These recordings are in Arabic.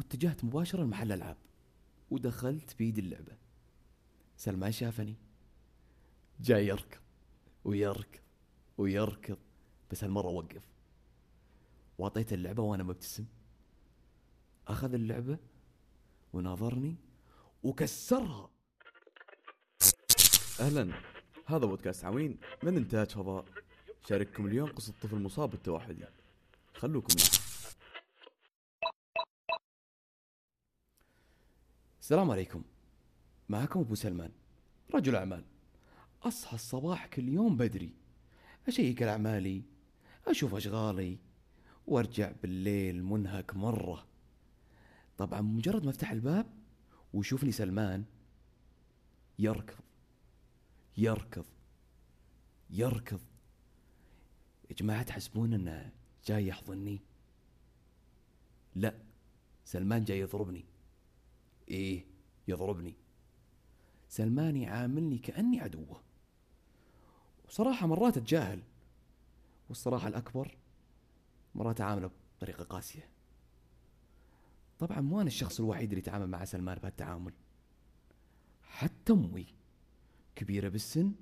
واتجهت مباشرة لمحل ألعاب. ودخلت بيد اللعبة. سلمان شافني. جاي يركض ويركض ويركض بس هالمرة وقف. واعطيته اللعبة وأنا مبتسم. أخذ اللعبة وناظرني وكسرها. أهلا. هذا بودكاست عوين. من إنتاج فضاء. شارككم اليوم قصة طفل مصاب بالتوحدي. خلوكم معنا السلام عليكم. معكم أبو سلمان رجل أعمال. أصحى الصباح كل يوم بدري. أشيك على اعمالي أشوف أشغالي وأرجع بالليل منهك مرة. طبعا مجرد ما أفتح الباب ويشوفني سلمان يركض يركض يركض. يا جماعة تحسبون إنه جاي يحضني؟ لا سلمان جاي يضربني. إيه؟ يضربني. سلمان يعاملني كأني عدوه. وصراحة مرات أتجاهل. والصراحة الأكبر مرات أعامله بطريقة قاسية. طبعا مو أنا الشخص الوحيد اللي يتعامل مع سلمان بهالتعامل. حتى أمي كبيرة بالسن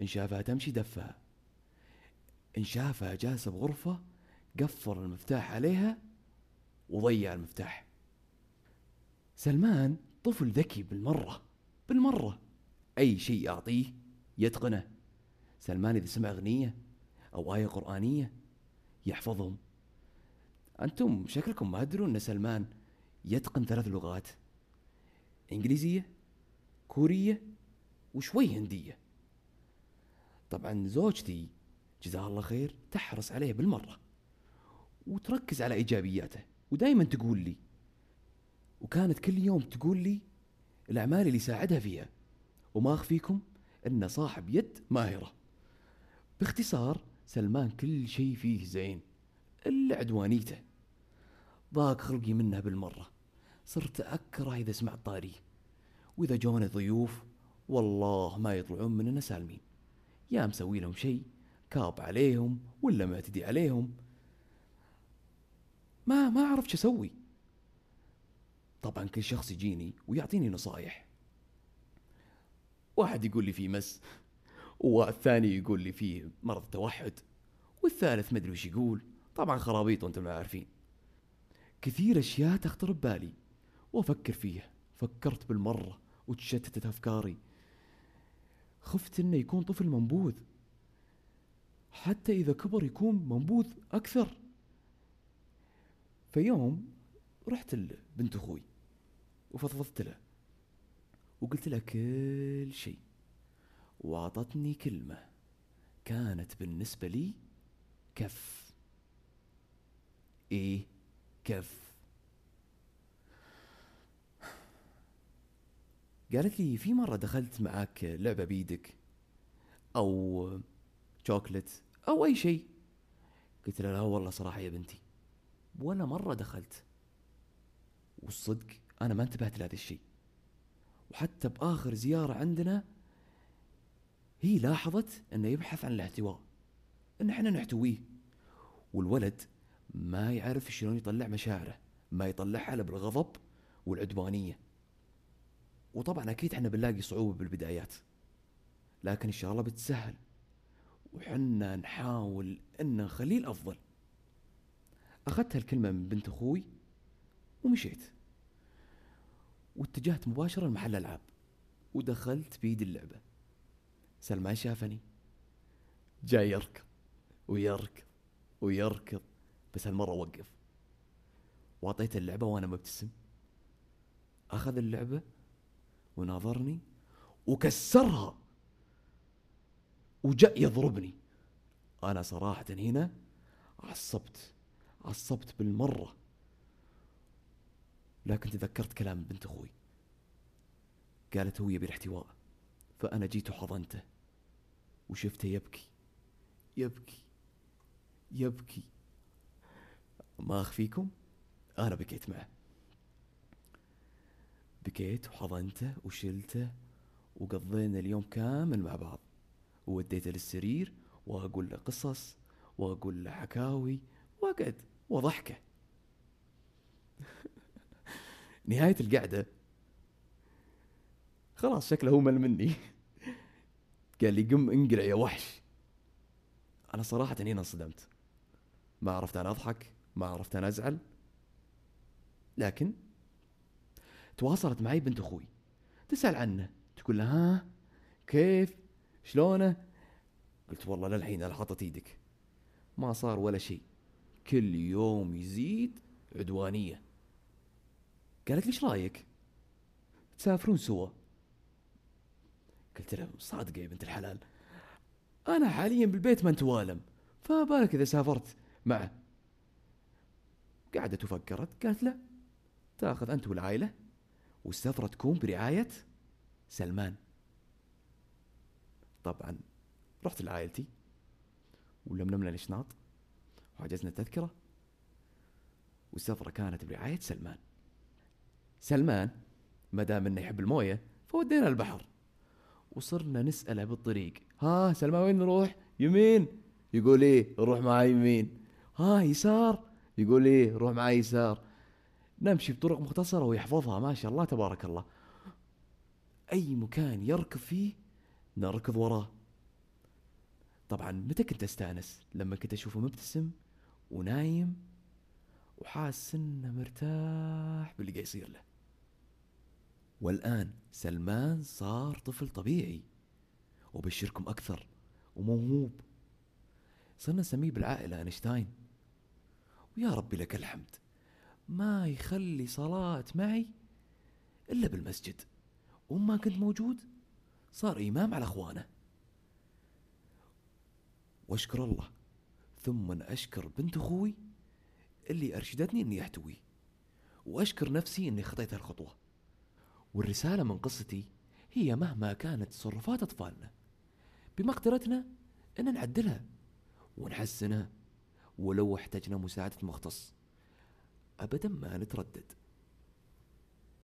إن شافها تمشي دفها. إن شافها جالسة بغرفة قفل المفتاح عليها وضيع المفتاح. سلمان طفل ذكي بالمرة بالمرة. أي شيء أعطيه يتقنه. سلمان إذا سمع أغنية أو آية قرآنية يحفظهم. أنتم شكلكم ما تدرون أن سلمان يتقن ثلاث لغات. إنجليزية كورية وشوي هندية. طبعا زوجتي جزاها الله خير تحرص عليه بالمرة وتركز على إيجابياته ودائما تقول لي وكانت كل يوم تقول لي الأعمال اللي يساعدها فيها وما أخفيكم أنه صاحب يد ماهرة. باختصار سلمان كل شيء فيه زين إلا عدوانيته. ضاق خلقي منه بالمرة. صرت أكره إذا سمعت طاريه وإذا جوني ضيوف والله ما يطلعون مننا سالمين. يا مسوي لهم شيء كاب عليهم ولا معتدي عليهم. ما ما أعرف شو أسوي. طبعا كل شخص يجيني ويعطيني نصايح. واحد يقول لي في مس والثاني يقول لي فيه مرض توحد والثالث مدري وش يقول. طبعا خرابيط وأنتم عارفين. كثير أشياء تخطر ببالي وأفكر فيها. فكرت بالمرة وتشتتت أفكاري. خفت إنه يكون طفل منبوذ. حتى إذا كبر يكون منبوذ أكثر. فيوم رحت لبنت أخوي. وفضفضت له. وقلت لها كل شيء. وأعطتني كلمة كانت بالنسبة لي كف. إيه كف؟ قالت لي في مرة دخلت معاك لعبة بيدك أو شوكلت أو أي شيء. قلت لها لا والله صراحة يا بنتي ولا مرة دخلت. والصدق أنا ما انتبهت لهذا الشيء. وحتى بآخر زيارة عندنا هي لاحظت أنه يبحث عن الاحتواء أن إحنا نحتويه. والولد ما يعرف شلون يطلع مشاعره ما يطلعها الا بالغضب والعدوانية. وطبعا أكيد إحنا بنلاقي صعوبة بالبدايات لكن إن شاء الله بتسهل. وحنا نحاول ان نخليه الافضل أخذت هالكلمة من بنت أخوي ومشيت. واتجهت مباشرة لمحل ألعاب ودخلت بيد اللعبة. سلمان شافني. جاي يركض ويركض ويركض بس هالمرة وقف. واعطيته اللعبة وأنا مبتسم. أخذ اللعبة وناظرني وكسرها وجاء يضربني. أنا صراحة هنا عصبت عصبت بالمرة. لكن تذكرت كلام بنت أخوي. قالت هو يبي الاحتواء فأنا جيت وحضنته وشفته يبكي يبكي يبكي. ما أخفيكم؟ أنا بكيت معه. بكيت وحضنته وشلته وقضينا اليوم كامل مع بعض. ووديته للسرير وأقول له قصص وأقول له حكاوي وأقعد وضحكة. نهاية القعدة. خلاص شكله هو مل مني. قال لي قم انقلع يا وحش. أنا صراحة هنا انصدمت. ما عرفت أنا أضحك ما عرفت أنا أزعل. لكن تواصلت معي بنت أخوي. تسأل عنه. تقول له ها كيف؟ شلونه؟ قلت والله للحين أنا حاطط إيدك. ما صار ولا شيء. كل يوم يزيد عدوانية. قالت لي إيش رأيك؟ تسافرون سوا. قلت لها صادقة يا بنت الحلال. أنا حاليا بالبيت ما انت والم فبالك إذا سافرت معه قعدت وفكرت قالت لا تاخذ أنت والعائلة والسفرة تكون برعاية سلمان. طبعا رحت لعائلتي ولملمنا الإشناط وحجزنا التذكرة والسفرة كانت برعاية سلمان. سلمان ما دام إنه يحب الموية فودينا البحر. وصرنا نسأله بالطريق. ها سلمان وين نروح؟ يمين. يقول إيه روح معي يمين. ها يسار. يقول إيه روح معي يسار. نمشي بطرق مختصرة ويحفظها ما شاء الله تبارك الله. أي مكان يركض فيه نركض وراه. طبعا متى كنت أستأنس؟ لما كنت أشوفه مبتسم ونايم وحاس إنه مرتاح باللي قاعد يصير له. والآن سلمان صار طفل طبيعي وبشركم أكثر وموهوب. صرنا نسميه بالعائلة أينشتاين. ويا ربي لك الحمد. ما يخلي صلاة معي إلا بالمسجد. وما كنت موجود صار إمام على أخوانه. وأشكر الله. ثم أشكر بنت أخوي اللي أرشدتني إني احتويه وأشكر نفسي إني خطيت هالخطوة. والرسالة من قصتي هي مهما كانت تصرفات اطفالنا بمقدرتنا أن نعدلها ونحسنها ولو احتجنا مساعدة مختص. ابدا ما نتردد.